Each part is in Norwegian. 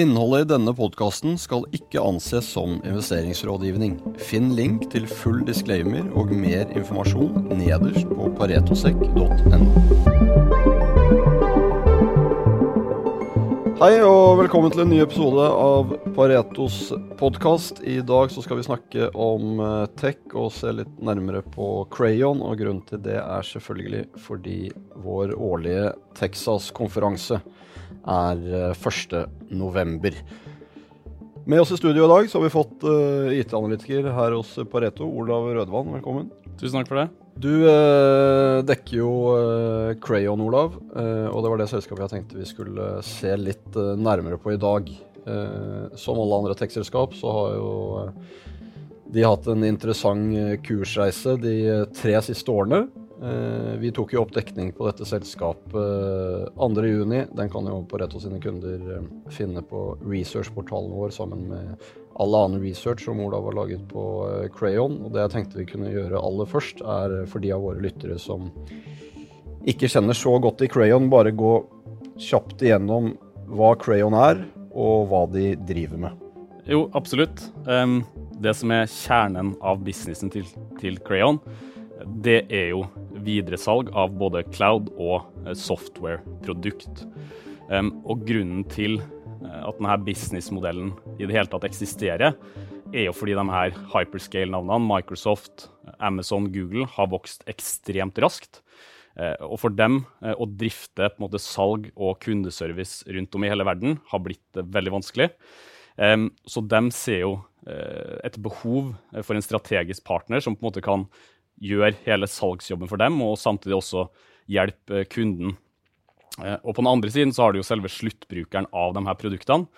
Innholdet i denne podkasten skal ikke anses som investeringsrådgivning. Finn link til full disclaimer og mer informasjon nederst på paretosek.no. Hei og velkommen til en ny episode av Paretos podkast. I dag så skal vi snakke om eh, tech og se litt nærmere på Crayon. Og grunnen til det er selvfølgelig fordi vår årlige Texas-konferanse er 1.11. Med oss i studio i dag så har vi fått uh, IT-analytiker her hos Pareto. Olav Rødvann, velkommen. Tusen takk for det. Du eh, dekker jo eh, Crayon, Olav. og det var det selskapet jeg tenkte vi skulle se litt nærmere på i dag. som alle andre tech-selskap så har jo de hatt en interessant kursreise de tre siste årene. Eh, vi tok jo opp dekning på dette selskapet 2.6. Eh, Den kan jo på Rett og sine kunder eh, finne på researchportalen vår sammen med all annen research som Olav har laget på Crayon. Og det jeg tenkte vi kunne gjøre aller først, er for de av våre lyttere som ikke kjenner så godt i Crayon, bare gå kjapt igjennom hva Crayon er, og hva de driver med. Jo, absolutt. Det som er kjernen av businessen til, til Crayon, det er jo videresalg av både cloud og eh, software-produkt. Og grunnen til eh, at denne businessmodellen i det hele tatt eksisterer, er jo fordi de her hyperscale-navnene, Microsoft, Amazon, Google, har vokst ekstremt raskt. Eh, og for dem å drifte på en måte salg og kundeservice rundt om i hele verden har blitt veldig vanskelig. Så de ser jo et behov for en strategisk partner som på en måte kan gjør hele salgsjobben for dem, og samtidig også hjelpe kunden. Eh, og på den andre siden så har du jo selve sluttbrukeren av de her produktene.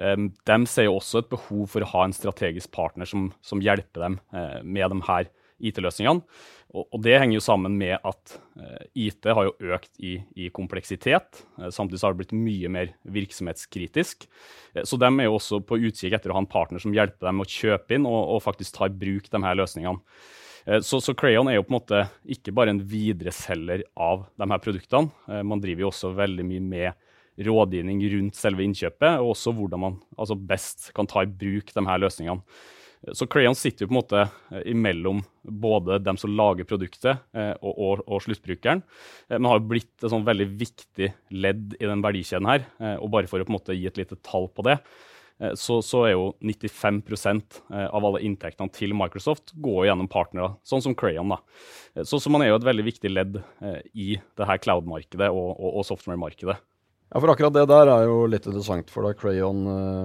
De ser jo også et behov for å ha en strategisk partner som, som hjelper dem eh, med de her IT-løsningene. Og, det henger jo sammen med at eh, IT har jo økt i, i kompleksitet. Samtidig så har det blitt mye mer virksomhetskritisk. Så de er jo også på utkikk etter å ha en partner som hjelper dem å kjøpe inn og, og faktisk ta i bruk de her løsningene. Eh, så, så, Crayon er jo på en måte ikke bare en videreselger av de her produktene. Eh, man driver jo også veldig mye med rådgivning rundt selve innkjøpet, og også hvordan man altså best kan ta i bruk de her løsningene. Eh, så Crayon sitter jo på en måte imellom både dem som lager produktet og, og, og sluttbrukeren, men har jo blitt et sånn veldig viktig ledd i den verdikjeden her. Og bare for å på en måte gi et lite tall på det, så, så, er jo 95 eh, av alle inntektene til Microsoft går gjennom partnere, sånn som Crayon. da. Eh, så, så man er jo et veldig viktig ledd i det her cloud-markedet og, og, og software-markedet. Ja, for akkurat det der er jo litt interessant. For da Crayon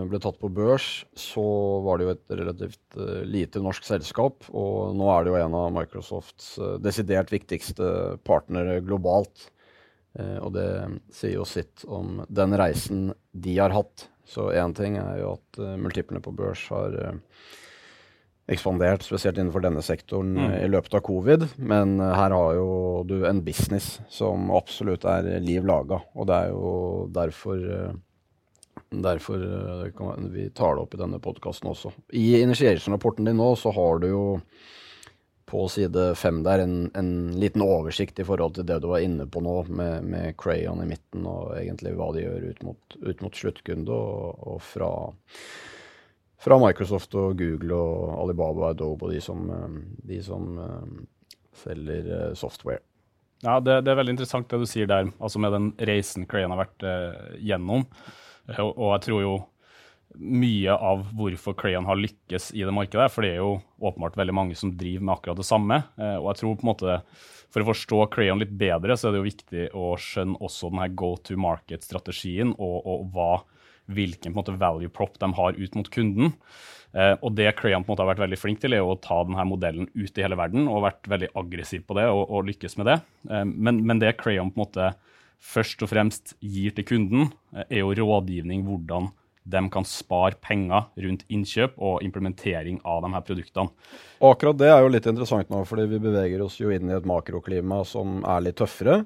ble tatt på børs, så var det jo et relativt lite norsk selskap. Og nå er det jo en av Microsofts desidert viktigste partnere globalt. Og det sier jo sitt om den reisen de har hatt så én ting er jo at uh, multiplene på børs har uh, ekspandert, spesielt innenfor denne sektoren mm. uh, i løpet av covid. Men her har jo du en business som absolutt er liv laga. Og det er jo derfor, derfor vi tar det opp i denne podkasten også. I initiation-rapporten din nå så har du jo på side fem der en, en, liten oversikt i forhold til det du var inne på nå, med, med Crayon i midten, og egentlig hva de gjør ut mot, ut mot sluttkunde, og, og fra, fra, Microsoft og Google og Alibaba og Adobe og de som, de som um, selger uh, software. Ja, det, det, er veldig interessant det du sier der, altså med den reisen Crayon har vært eh, gjennom. Og, og jeg tror jo mye av hvorfor Crayon har lykkes i det markedet. For det er jo åpenbart veldig mange som driver med akkurat det samme. Eh, og jeg tror på en måte for å forstå Crayon litt bedre, så er det jo viktig å skjønne også denne go to market-strategien og, og hva, hvilken måte value prop de har ut mot kunden. Eh, og det Crayon på en måte har vært veldig flink til, er å ta denne modellen ut i hele verden og vært veldig aggressiv på det og, og lykkes med det. Eh, men, men, det Crayon på en måte først og fremst gir til kunden, er jo rådgivning hvordan de kan spare penger rundt innkjøp og implementering av de her produktene. Akkurat det er jo litt interessant nå, fordi vi beveger oss jo inn i et makroklima som er litt tøffere.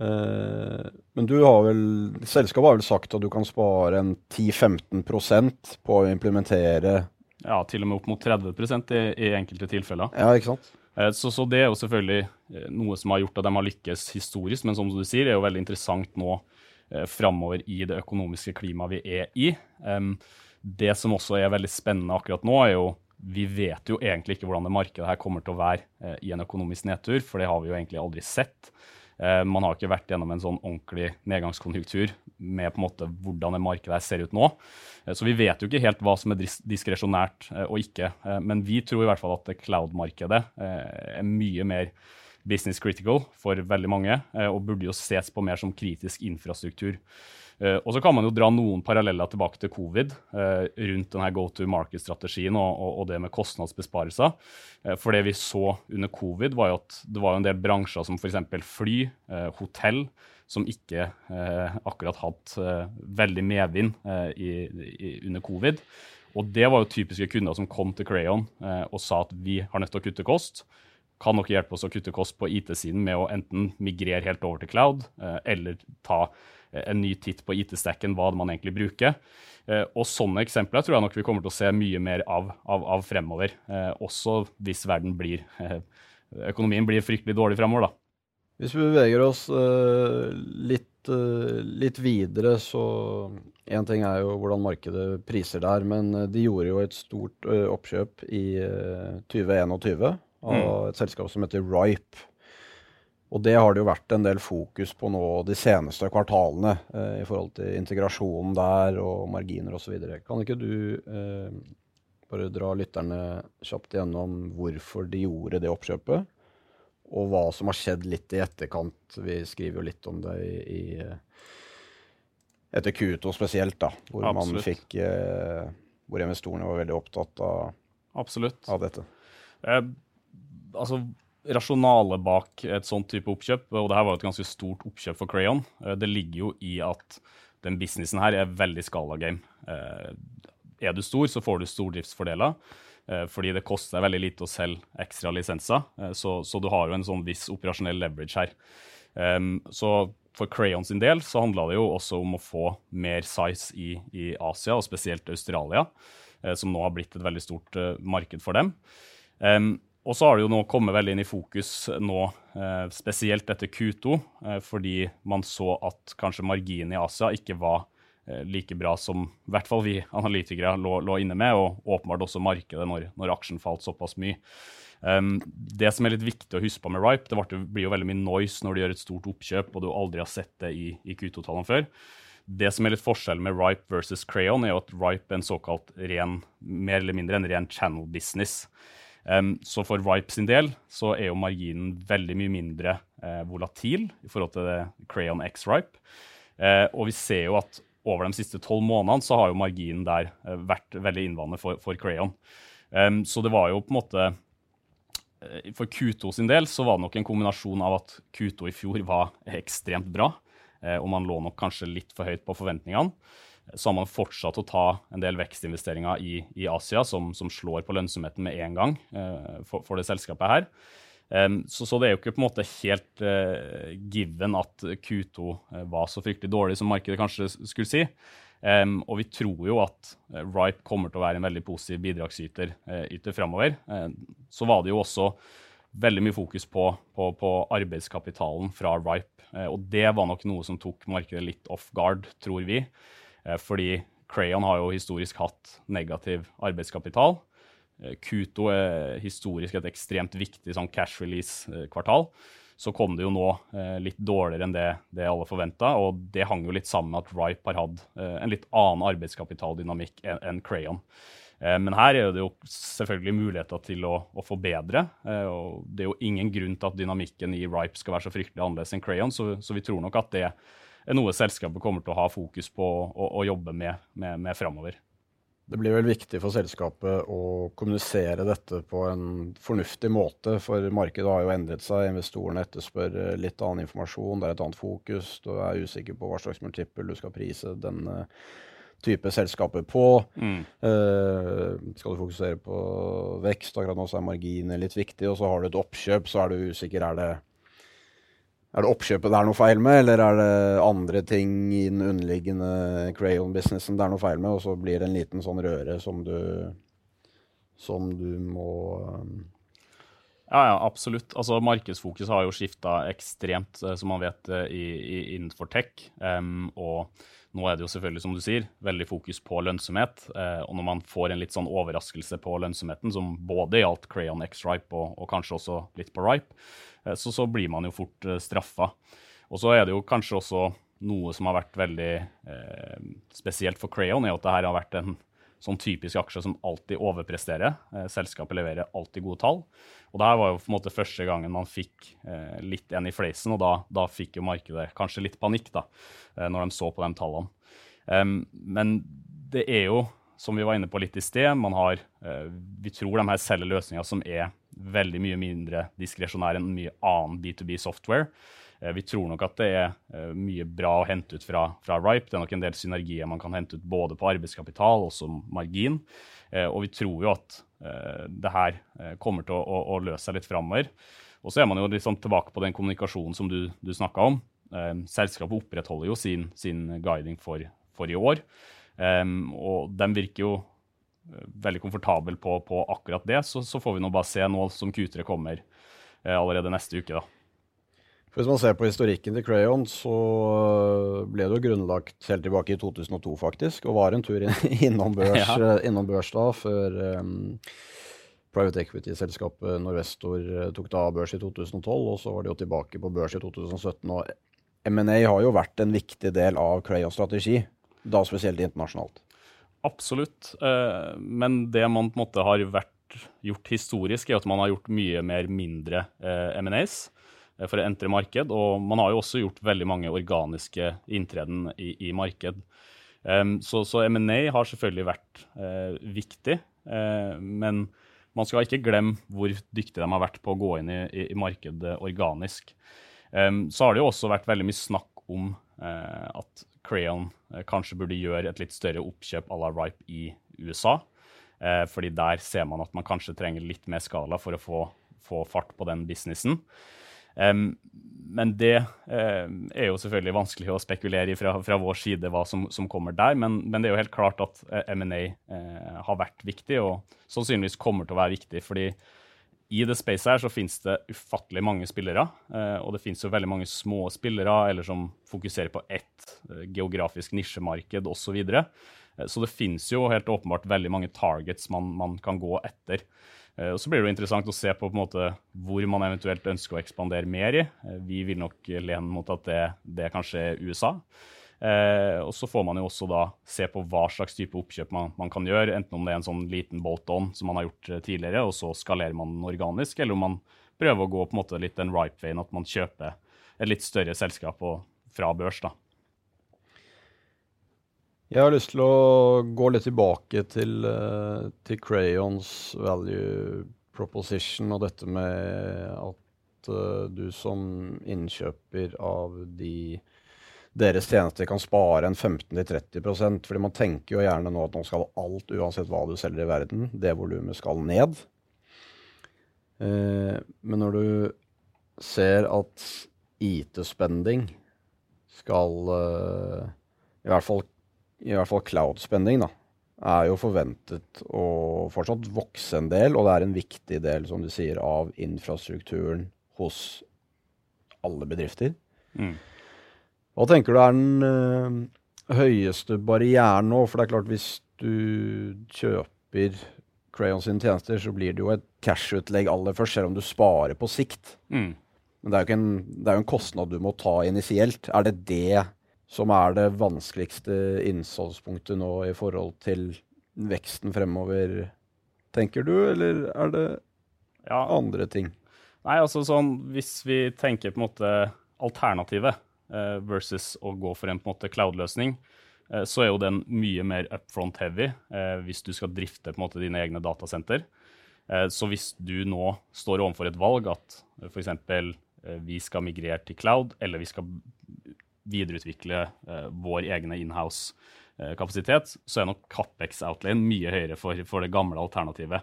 Eh, men du har vel, selskapet har vel sagt at du kan spare en 10-15% på å implementere Ja, til og med opp mot 30 i, i enkelte tilfeller. Ja, ikke sant? Eh, så, så, det er jo selvfølgelig eh, noe som har gjort at de har lykkes historisk, men som du sier, er jo veldig interessant nå eh, framover i det økonomiske klimaet vi er i. Det som også er veldig spennende akkurat nå, er jo vi vet jo egentlig ikke hvordan det markedet her kommer til å være eh, i en økonomisk nedtur, for det har vi jo egentlig aldri sett. Eh, man har ikke vært gjennom en sånn ordentlig nedgangskonjunktur med på en måte hvordan det markedet her ser ut nå. Eh, så vi vet jo ikke helt hva som er diskresjonært og ikke. Men vi tror i hvert fall at cloud-markedet er mye mer business critical for veldig mange, og burde jo ses på mer som kritisk infrastruktur. Uh, og så kan man jo dra noen paralleller tilbake til covid uh, rundt denne go to market-strategien og, det med kostnadsbesparelser. For det vi så under covid, var jo at det var en del bransjer som f.eks. fly, hotell, som ikke akkurat hatt veldig medvind under covid. Og det var jo typiske kunder som kom til Crayon og sa at vi har nødt til å kutte kost kan nok hjelpe oss å kutte kost på IT-siden med å enten migrere helt over til cloud, eller ta en ny titt på IT-stacken, hva man egentlig bruker. Eh, og Sånne eksempler tror jeg nok vi kommer til å se mye mer av, av, av fremover. Eh, også hvis verden blir, eh, økonomien blir fryktelig dårlig fremover. da. Hvis vi beveger oss litt, litt videre, så Én ting er jo hvordan markedet priser der, men de gjorde jo et stort oppkjøp i 2021 av mm. et selskap som heter Ripe. Og det har det jo vært en del fokus på nå de seneste kvartalene eh, i forhold til integrasjonen der og marginer osv. Kan ikke du eh, bare dra lytterne kjapt igjennom hvorfor de gjorde det oppkjøpet? Og hva som har skjedd litt i etterkant. Vi skriver jo litt om det i, i etter Q2 spesielt, da, hvor Absolutt. man fikk eh, Hvor investorene var veldig opptatt av, av dette. Eh, altså rasjonalet bak et sånt type oppkjøp, og det her var et ganske stort oppkjøp for Crayon, eh, det ligger jo i at den businessen her er veldig skala game. Eh, er du stor, så får du stordriftsfordeler. Eh, fordi det koster veldig lite å selge ekstra lisenser. Så, så, du har jo en sånn viss operasjonell leverage her. Så for Crayon sin del så handla det jo også om å få mer size i, i Asia, og spesielt Australia, som nå har blitt et veldig stort marked for dem. Og så har det jo nå kommet veldig inn i fokus nå, eh, spesielt etter Q2, eh, fordi man så at kanskje marginen i Asia ikke var eh, like bra som i hvert fall vi analytikere lå, lå inne med, og åpenbart også markedet når, når aksjen falt såpass mye. Um, det som er litt viktig å huske på med Ripe, det blir jo veldig mye noise når du gjør et stort oppkjøp og du aldri har sett det i, i Q2-tallene før. Det som er litt forskjellen med Ripe versus Crayon, er jo at Ripe er en såkalt ren, mer eller mindre en ren channel business. Um, så for Ripe sin del så er jo marginen veldig mye mindre uh, volatil i forhold til Crayon X Ripe. Uh, og vi ser jo at over de siste tolv månedene så har jo marginen der uh, vært veldig innvandrende for, for Crayon. Um, så det var jo på en måte For Q2 sin del så var det nok en kombinasjon av at Q2 i fjor var ekstremt bra, og man lå nok kanskje litt for høyt på forventningene så har man fortsatt å ta en del vekstinvesteringer i, i Asia som, som, slår på lønnsomheten med en gang eh, for, for, det selskapet her. Um, så, så, det er jo ikke på en måte helt uh, given at Q2 uh, var så fryktelig dårlig som markedet kanskje skulle si. Um, og vi tror jo at Ripe kommer til å være en veldig positiv bidragsyter uh, framover. så var det jo også veldig mye fokus på, på, på arbeidskapitalen fra Ripe. og det var nok noe som tok markedet litt off guard, tror vi. Eh, fordi Crayon har jo historisk hatt negativ arbeidskapital. Kuto er historisk et ekstremt viktig sånn cash release-kvartal. Så kom det jo nå eh, litt dårligere enn det, det alle forventa, og det hang jo litt sammen med at Ripe har hatt en litt annen arbeidskapitaldynamikk enn en Crayon. Men her er det jo selvfølgelig muligheter til å, å forbedre. og Det er jo ingen grunn til at dynamikken i Ripe skal være så fryktelig annerledes enn Crayon, så, så vi tror nok at det noe selskapet kommer til å ha fokus på å jobbe med, med, med framover. Det blir vel viktig for selskapet å kommunisere dette på en fornuftig måte, for markedet har jo endret seg. Investorene etterspør litt annen informasjon, det er et annet fokus. Du er usikker på hva slags multiple du skal prise denne type selskaper på. Mm. Uh, skal du fokusere på vekst, akkurat nå så er marginer litt viktig, og så har du et oppkjøp, så er du usikker. Er det er det oppkjøpet det er noe feil med, eller er det andre ting i den underliggende Crayon-businessen det er noe feil med, og så blir det en liten sånn røre som du, som du må um, Ja, ja, absolutt. Altså, Markedsfokus har jo skifta ekstremt, eh, som man vet, eh, i, i, innenfor tech. Um, og nå er det jo selvfølgelig, som du sier, veldig fokus på lønnsomhet. Eh, og når man får en litt sånn overraskelse på lønnsomheten, som både gjaldt Crayon X-Ripe og, og, kanskje også litt på Ripe, eh, så, så, blir man jo fort eh, straffa. Og så er det jo kanskje også noe som har vært veldig spesielt for Crayon, er at det her har vært en sånn typisk aksje som alltid overpresterer. Eh, selskapet leverer alltid gode tall. Og det her var jo på en måte første gangen man fikk eh, litt en i fleisen, og da, da, fikk jo markedet kanskje litt panikk da, eh, når de så på de tallene. Men det er jo, som vi var inne på litt i sted, man har, vi tror de her selger løsninger som er veldig mye mindre diskresjonære enn mye annen B2B software. Eh, vi tror nok at det er eh, mye bra å hente ut fra, fra Ripe. Det er nok en del synergier man kan hente ut både på arbeidskapital og som margin. Eh, og vi tror jo at det her kommer til å, å, å løse seg litt framover. Og så er man jo liksom tilbake på den kommunikasjonen som du, du snakka om. Selskapet opprettholder jo sin, sin guiding for, for, i år. og de virker jo veldig komfortabel på, på akkurat det. Så, så, får vi nå bare se nå som Q3 kommer allerede neste uke. da. For Hvis man ser på historikken til Crayon, så øh, ble det jo grunnlagt helt tilbake i 2002, faktisk. Og var en tur innom børs, ja. Øh, innom børs da, før um, private equity-selskapet Norvestor tok da børs i 2012. Og så var de jo tilbake på børs i 2017. Og M&A har jo vært en viktig del av Crayons strategi, da spesielt internasjonalt. Absolutt. Men det man på en måte har vært gjort historisk, er at man har gjort mye mer mindre M&As. Eh, for å entre marked. Og man har jo også gjort veldig mange organiske inntreden i, i marked. Så, så, M&A har selvfølgelig vært viktig, men man skal ikke glemme hvor dyktige de har vært på å gå inn i, i, i markedet organisk. Så har det jo også vært veldig mye snakk om at Crayon kanskje burde gjøre et litt større oppkjøp à la Ripe i USA. fordi der ser man at man kanskje trenger litt mer skala for å få, få fart på den businessen. Men det uh, er jo selvfølgelig vanskelig å spekulere i fra, fra vår side hva som, som kommer der. Men, men, det er jo helt klart at eh, M&A eh, har vært viktig, og sannsynligvis kommer til å være viktig. fordi i det spacet her så finnes det ufattelig mange spillere. Uh, og det finnes jo veldig mange små spillere eller som fokuserer på ett geografisk nisjemarked osv. Så, videre. så det finnes jo helt åpenbart veldig mange targets man, man kan gå etter. Eh, og Så blir det jo interessant å se på, på måte, hvor man eventuelt ønsker å ekspandere mer i. Eh, vi vil nok lene mot at det, det kanskje er USA. Eh, og Så får man jo også da se på hva slags type oppkjøp man, man kan gjøre. Enten om det er en sånn liten bolt-on som man har gjort eh, tidligere, og så skalerer man den organisk, eller om man prøver å gå på en måte litt den ripe-veien, at man kjøper et litt større selskap og, fra børs. da. Jeg har lyst til å gå litt tilbake til, uh, til Crayons value proposition og dette med at uh, du som innkjøper av de deres tjenester kan spare en 15-30% fordi man tenker jo gjerne nå at nå skal alt, uansett hva du selger i verden, det volumet skal ned. Uh, men når du ser at IT-spending skal i hvert fall i hvert fall cloud-spending, da, er jo forventet å fortsatt vokse en del, og det er en viktig del, som du sier, av infrastrukturen hos alle bedrifter. Mm. Hva tenker du er den uh, høyeste barrieren nå? For det er klart, hvis du kjøper Crayon sine tjenester, så blir det jo et cash-utlegg aller først, selv om du sparer på sikt. Mm. Men det er, jo en, det er jo en kostnad du må ta initielt. Er det det som er det vanskeligste innsatspunktet nå i forhold til veksten fremover, tenker du, eller er det ja. andre ting? Nei, altså sånn, Hvis vi tenker på en måte alternativet versus å gå for en en måte cloud-løsning, eh, så er jo den mye mer upfront heavy eh, hvis du skal drifte måte dine egne datasenter. Eh, så hvis du nå står overfor et valg at eh, f.eks. Eh, vi skal migrere til cloud, eller vi skal videreutvikle vår egne inhouse-kapasitet, så er nok Capex-outlayen mye høyere for, for, det gamle alternativet.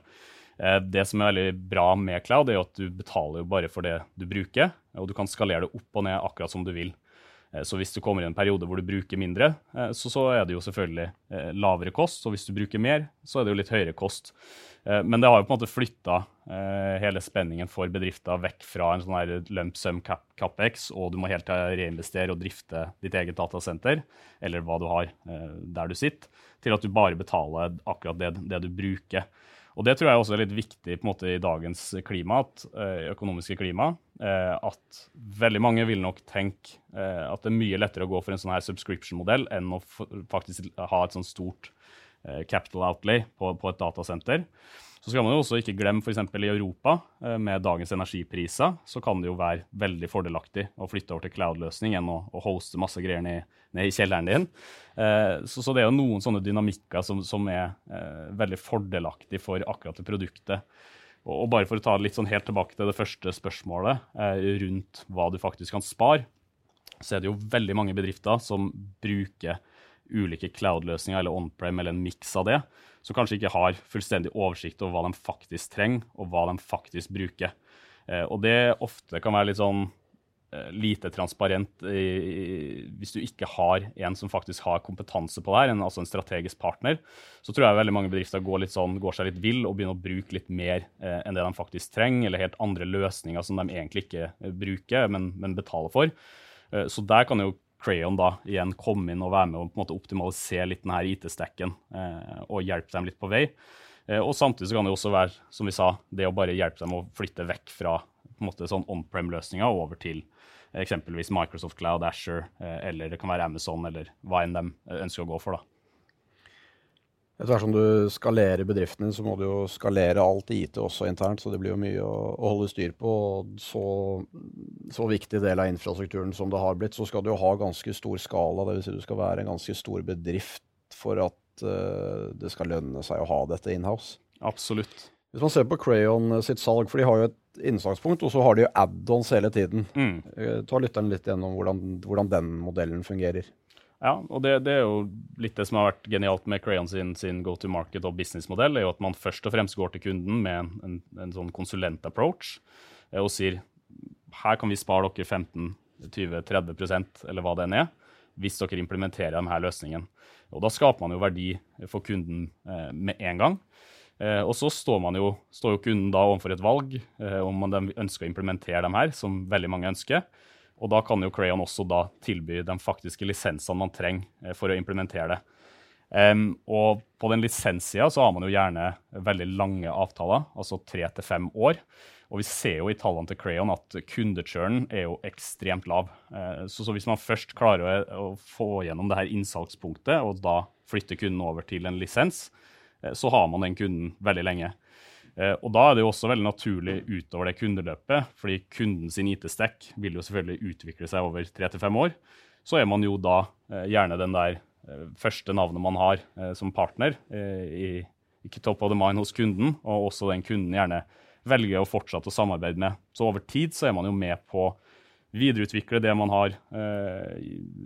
Det som er veldig bra med cloud, er at du betaler bare for det du bruker, og du kan skalere det opp og ned akkurat som du vil. Eh, så hvis du kommer i en periode hvor du bruker mindre, eh, så, så er det jo selvfølgelig eh, lavere kost. Og hvis du bruker mer, så er det jo litt høyere kost. Men det har jo på en måte flytta hele spenningen for bedrifter vekk fra en sånn her lump sum cap capex, og du må helt reinvestere og drifte ditt eget datasenter, eller hva du har der du sitter, til at du bare betaler akkurat det, det du bruker. Og Det tror jeg også er litt viktig på en måte i dagens klima, at, eh, økonomiske klima. Eh, at veldig mange vil nok tenke eh, at det er mye lettere å gå for en sånn her subscription-modell enn å faktisk ha et sånn stort capital outlay på, på et datasenter. Så skal man jo også ikke glemme f.eks. i Europa, eh, med dagens energipriser, så kan det jo være veldig fordelaktig å flytte over til cloud-løsning enn å, hoste masse greier ned, ned i kjelleren din. Eh, så, det er jo noen sånne dynamikker som, som er eh, veldig fordelaktig for akkurat det produktet. Og, bare for å ta litt sånn helt tilbake til det første spørsmålet rundt hva du faktisk kan spare, så er det jo veldig mange bedrifter som bruker ulike cloud-løsninger eller on-prem eller en miks av det som kanskje ikke har fullstendig oversikt over hva de faktisk trenger, og hva de faktisk bruker. Eh, og det ofte kan være litt sånn eh, lite transparent hvis du ikke har en som faktisk har kompetanse på det her, en, altså en strategisk partner. Så tror jeg veldig mange bedrifter går, sånn, går seg litt vill og begynner å bruke litt mer eh, enn det de faktisk trenger, eller helt andre løsninger som de egentlig ikke bruker, men, men betaler for. Så der kan jo Crayon da igjen komme inn og være med og på en måte optimalisere litt denne IT-stacken eh, og hjelpe dem litt på vei. Eh, og Samtidig så kan det også være som vi sa, det å bare hjelpe dem å flytte vekk fra på en måte sånn on-prem-løsninger over til eksempelvis Microsoft Cloud, Asher, eh, eller det kan være Amazon, eller hva enn de ønsker å gå for. da. Etter hvert som du skalerer bedriften din, så må du jo skalere alt i IT også internt. Så det blir jo mye å, å holde styr på. Og så, så, viktig del av infrastrukturen som det har blitt, så skal du jo ha ganske stor skala. Dvs. Si du skal være en ganske stor bedrift for at uh, det skal lønne seg å ha dette inhouse. Absolutt. Hvis man ser på Crayon sitt salg, for de har jo et innsatspunkt, og så har de jo add-ons hele tiden. Mm. Uh, ta lytteren litt gjennom hvordan, hvordan den modellen fungerer. Ja, og det, det, er jo litt det som har vært genialt med Crayon sin, sin go to market og businessmodell, er jo at man først og fremst går til kunden med en, en, en sånn konsulent-approach eh, og sier her kan vi spare dere 15-20-30% eller hva det enn er, hvis dere implementerer denne løsningen. Og Da skaper man jo verdi for kunden eh, med en gang. Eh, og så står, jo, står jo kunden da overfor et valg eh, om man ønsker å implementere dem her, som veldig mange ønsker. Og da kan jo Crayon også da tilby de faktiske lisensene man trenger eh, for å implementere det. Um, og på den lisenssida så har man jo gjerne veldig lange avtaler, altså tre til fem år. Og vi ser jo i tallene til Crayon at kundechurnen er jo ekstremt lav. Uh, så, så, hvis man først klarer å, å, få gjennom det her innsalgspunktet, og da flytter kunden over til en lisens, uh, så har man den kunden veldig lenge. Eh, og Da er det jo også veldig naturlig utover det kundeløpet, fordi kunden sin IT-stack vil jo selvfølgelig utvikle seg over tre til fem år. Så er man jo da eh, gjerne den der eh, første navnet man har som partner i, top of the mind hos kunden, og også den kunden gjerne velger å fortsette å samarbeide med. Så over tid så er man jo med på å videreutvikle det man har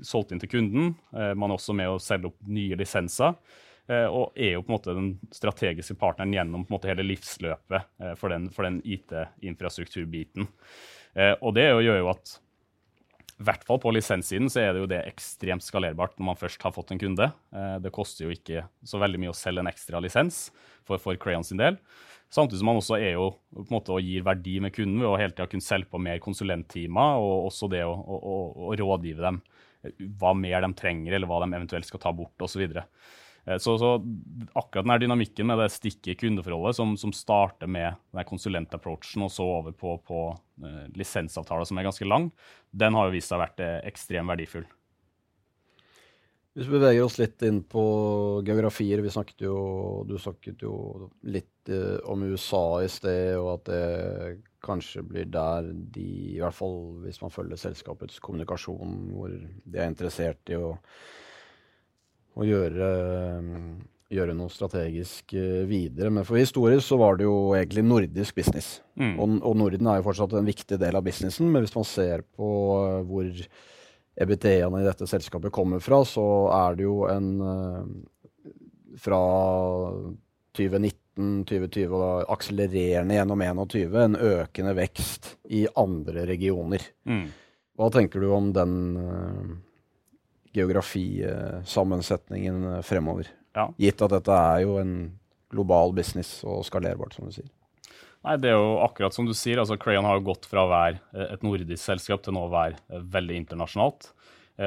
solgt inn til kunden. Man er også med å selge opp nye lisenser. Eh, og er jo på en måte den strategiske partneren gjennom på en måte hele livsløpet eh, for den, den IT-infrastrukturbiten. Eh, og det gjør jo at i hvert fall på lisenssiden så er det jo det ekstremt skalerbart når man først har fått en kunde. Det koster jo ikke så veldig mye å selge en ekstra lisens for, for Crayon sin del. Samtidig som man også jo måte gir verdi med kunden ved å hele tida kunne selge på mer konsulenttimer, og også det å, å, å, å rådgive dem hva mer de trenger, eller hva de eventuelt skal ta bort, osv. Eh, så, så, akkurat den dynamikken med det stikket kundeforholdet som, som starter med den konsulentapproachen og så over på, på uh, lisensavtaler som er ganske lang, den har jo vist seg å vært uh, ekstremt verdifull. Hvis vi beveger oss litt inn på geografier vi snakket jo, Du snakket jo litt om USA i sted, og at det kanskje blir der de, i hvert fall hvis man følger selskapets kommunikasjon, hvor de er interessert i å å gjøre, gjøre noe strategisk eh, videre. Men for historisk så var det jo egentlig nordisk business. Mm. Og, og, Norden er jo fortsatt en viktig del av businessen, men hvis man ser på eh, hvor EBT-ene i dette selskapet kommer fra, så er det jo en eh, Fra 2019 2020 og akselererende gjennom 2021 en økende vekst i andre regioner. Mm. Hva tenker du om den geografisammensetningen fremover? Ja. Gitt at dette er jo en global business og skalerbart, som du sier. Nei, det er jo akkurat som du sier. altså Crayon har jo gått fra å være et nordisk selskap til nå å være veldig internasjonalt.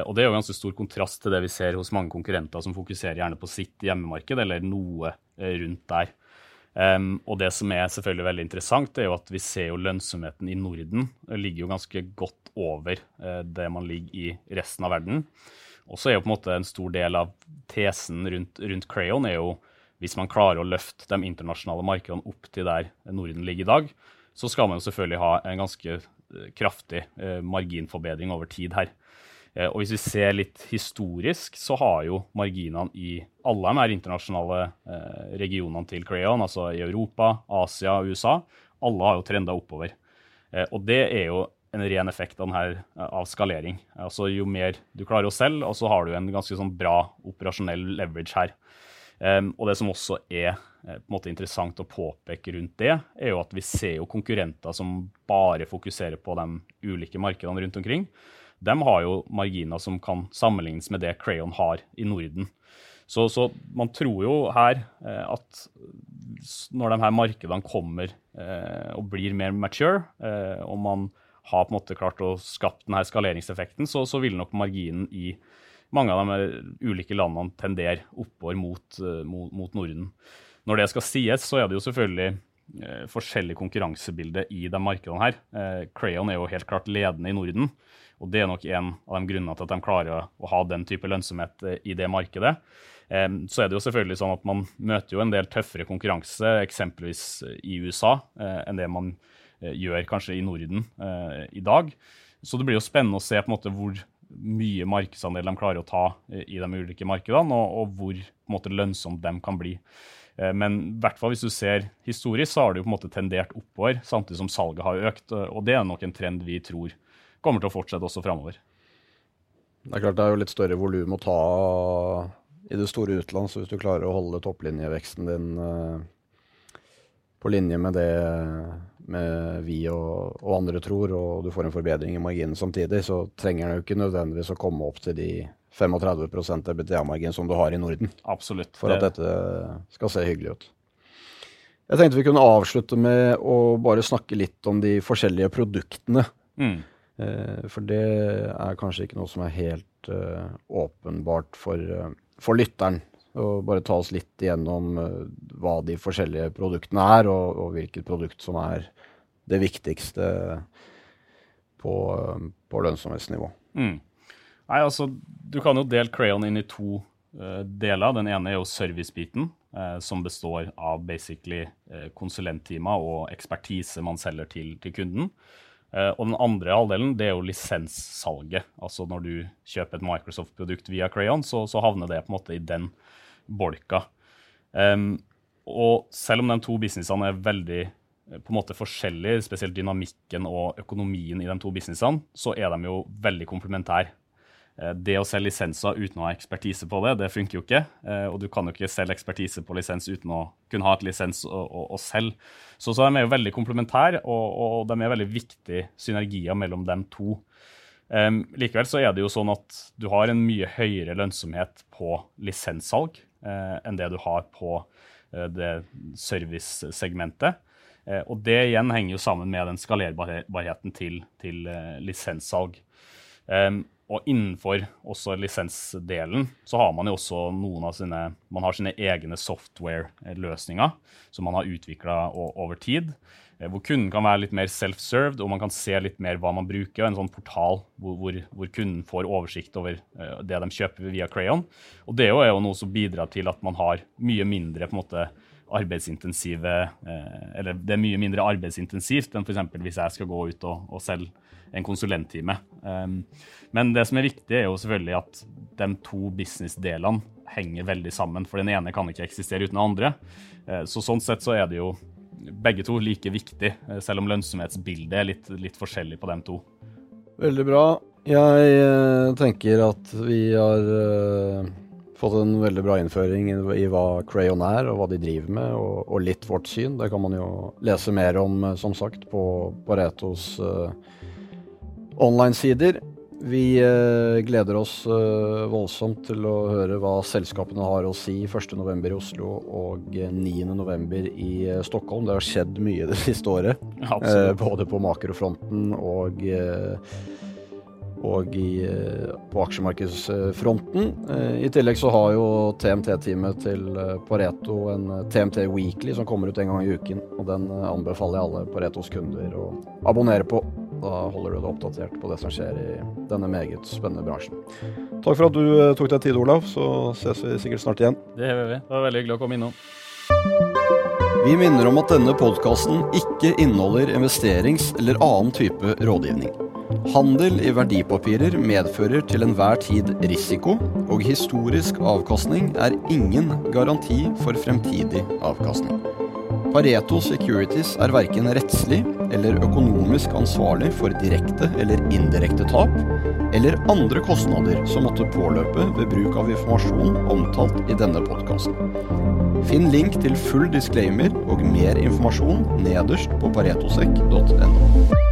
Og Det er jo ganske stor kontrast til det vi ser hos mange konkurrenter som fokuserer gjerne på sitt hjemmemarked eller noe rundt der. Um, og det som er selvfølgelig veldig interessant, er jo at vi ser jo lønnsomheten i Norden ligger jo ganske godt over uh, det man ligger i resten av verden. Og så er jo på en måte en stor del av tesen rundt, rundt Crayon er jo hvis man klarer å løfte de internasjonale markedene opp til der Norden ligger i dag, så skal man jo selvfølgelig ha en ganske eh, kraftig uh, marginforbedring over tid her. Eh, og hvis vi ser litt historisk, så har jo marginene i alle de her internasjonale eh, regionene til Crayon, altså i Europa, Asia og USA, alle har jo trenda oppover. Eh, og det er jo en ren effekt av, denne, av skalering. Altså Jo mer du klarer å selge, og så har du en ganske sånn bra operasjonell leverage her. Um, og det som også er på en måte interessant å påpeke rundt det, er jo at vi ser jo konkurrenter som bare fokuserer på de ulike markedene rundt omkring de har jo marginer som kan sammenlignes med det Crayon har i Norden. Så, så man tror jo her eh, at når de her markedene kommer eh, og blir mer mature, eh, og man har på en måte klart å skapt denne skaleringseffekten, så, så vil nok marginen i mange av de ulike landene tendere oppover mot, eh, mot, mot Norden. Når det skal sies, så er det jo selvfølgelig eh, forskjellig konkurransebilde i de markedene her. Eh, Crayon er jo helt klart ledende i Norden. Og Det er nok en av de grunnene til at de klarer å ha den type lønnsomhet eh, i det markedet. Så er det jo selvfølgelig sånn at Man møter jo en del tøffere konkurranse, eksempelvis i USA, eh, enn det man eh, gjør kanskje i Norden i dag. Så det blir jo spennende å se på en måte hvor mye markedsandel de klarer å ta i de ulike markedene, og, og hvor på en måte, lønnsomt de kan bli. Men i hvert fall hvis du ser historisk, så har det jo på en måte tendert oppover, samtidig som salget har økt. Og det er nok en trend vi tror kommer til å fortsette også framover. Det er klart det er jo litt større volum å ta i det store utland, så hvis du klarer å holde topplinjeveksten din på linje med det vi og, og, andre tror, og du får en forbedring i marginen samtidig, så trenger den jo ikke nødvendigvis å komme opp til de 35 EBTA-margin som du har i Norden. Absolutt. For at dette skal se hyggelig ut. Jeg tenkte vi kunne avslutte med å bare snakke litt om de forskjellige produktene. Mm. Eh, for det er kanskje ikke noe som er helt uh, åpenbart for, uh, for lytteren. Og bare ta oss litt igjennom uh, hva de forskjellige produktene er, og, og, hvilket produkt som er det viktigste på, på lønnsomhetsnivå. Mm. Nei, altså, Du kan jo dele Crayon inn i to deler. Den ene er jo servicebiten, som består av basically konsulenttimer og ekspertise man selger til, til kunden. Uh, og den andre halvdelen det er jo lisenssalget. Altså når du kjøper et Microsoft-produkt via Crayon, så, så, havner det på en måte i den bolka. Um, og selv om de to businessene er veldig på en måte forskjellige, spesielt dynamikken og økonomien i de to businessene, så er de jo veldig komplementære. Eh, det å selge lisenser uten å ha ekspertise på det, det funker jo ikke. Eh, og du kan jo ikke selge ekspertise på lisens uten å kunne ha et lisens å, å, å selge. Så, så, de er jo veldig komplementære, og, og, de er veldig viktige synergier mellom dem to. Um, likevel så er det jo sånn at du har en mye høyere lønnsomhet på lisenssalg enn det du har på uh, det servicesegmentet. Uh, og det igjen henger jo sammen med den skalerbarheten til, til lisenssalg. Um, og innenfor også lisensdelen så har man jo også noen av sine Man har sine egne software-løsninger som man har utvikla over tid. Eh, hvor kunden kan være litt mer self-served, og man kan se litt mer hva man bruker. En sånn portal hvor, hvor, hvor kunden får oversikt over eh, det de kjøper via Crayon. Og det er jo noe som bidrar til at man har mye mindre på en måte arbeidsintensive eh, Eller det er mye mindre arbeidsintensivt enn f.eks. hvis jeg skal gå ut og, og selge en konsulenttime. Um, men det som er viktig, er jo selvfølgelig at de to businessdelene henger veldig sammen. For den ene kan ikke eksistere uten den andre. Så sånn sett så er det jo begge to like viktig, uh, selv om lønnsomhetsbildet er litt, litt forskjellig på dem to. Veldig bra. Jeg uh, tenker at vi har fått en veldig bra innføring i hva Crayon er, og hva de driver med, og, og litt vårt syn. Det kan man jo lese mer om, som sagt, på, Paretos uh, online-sider. Vi eh, gleder oss eh, voldsomt til å høre hva selskapene har å si 1.11. i Oslo og 9.11. i eh, Stockholm. Det har skjedd mye det siste året, både på makrofronten og og i, på aksjemarkedsfronten. I tillegg så har jo TMT-teamet til Pareto en TMT Weekly som kommer ut en gang i uken. og Den anbefaler jeg alle Paretos kunder å abonnere på. Da holder du deg oppdatert på det som skjer i denne meget spennende bransjen. Takk for at du eh, tok deg tid, Olav. Så ses vi sikkert snart igjen. Det gjør vi. Det var veldig hyggelig å komme innom. Vi minner om at denne podkasten ikke inneholder investerings- eller annen type rådgivning. Handel i verdipapirer medfører til enhver tid risiko, og historisk avkastning er ingen garanti for fremtidig avkastning. Pareto Securities er verken rettslig eller økonomisk ansvarlig for direkte eller indirekte tap, eller andre kostnader som måtte påløpe ved bruk av informasjon omtalt i denne podkasten. Finn link til full disclaimer og mer informasjon nederst på paretosek.no.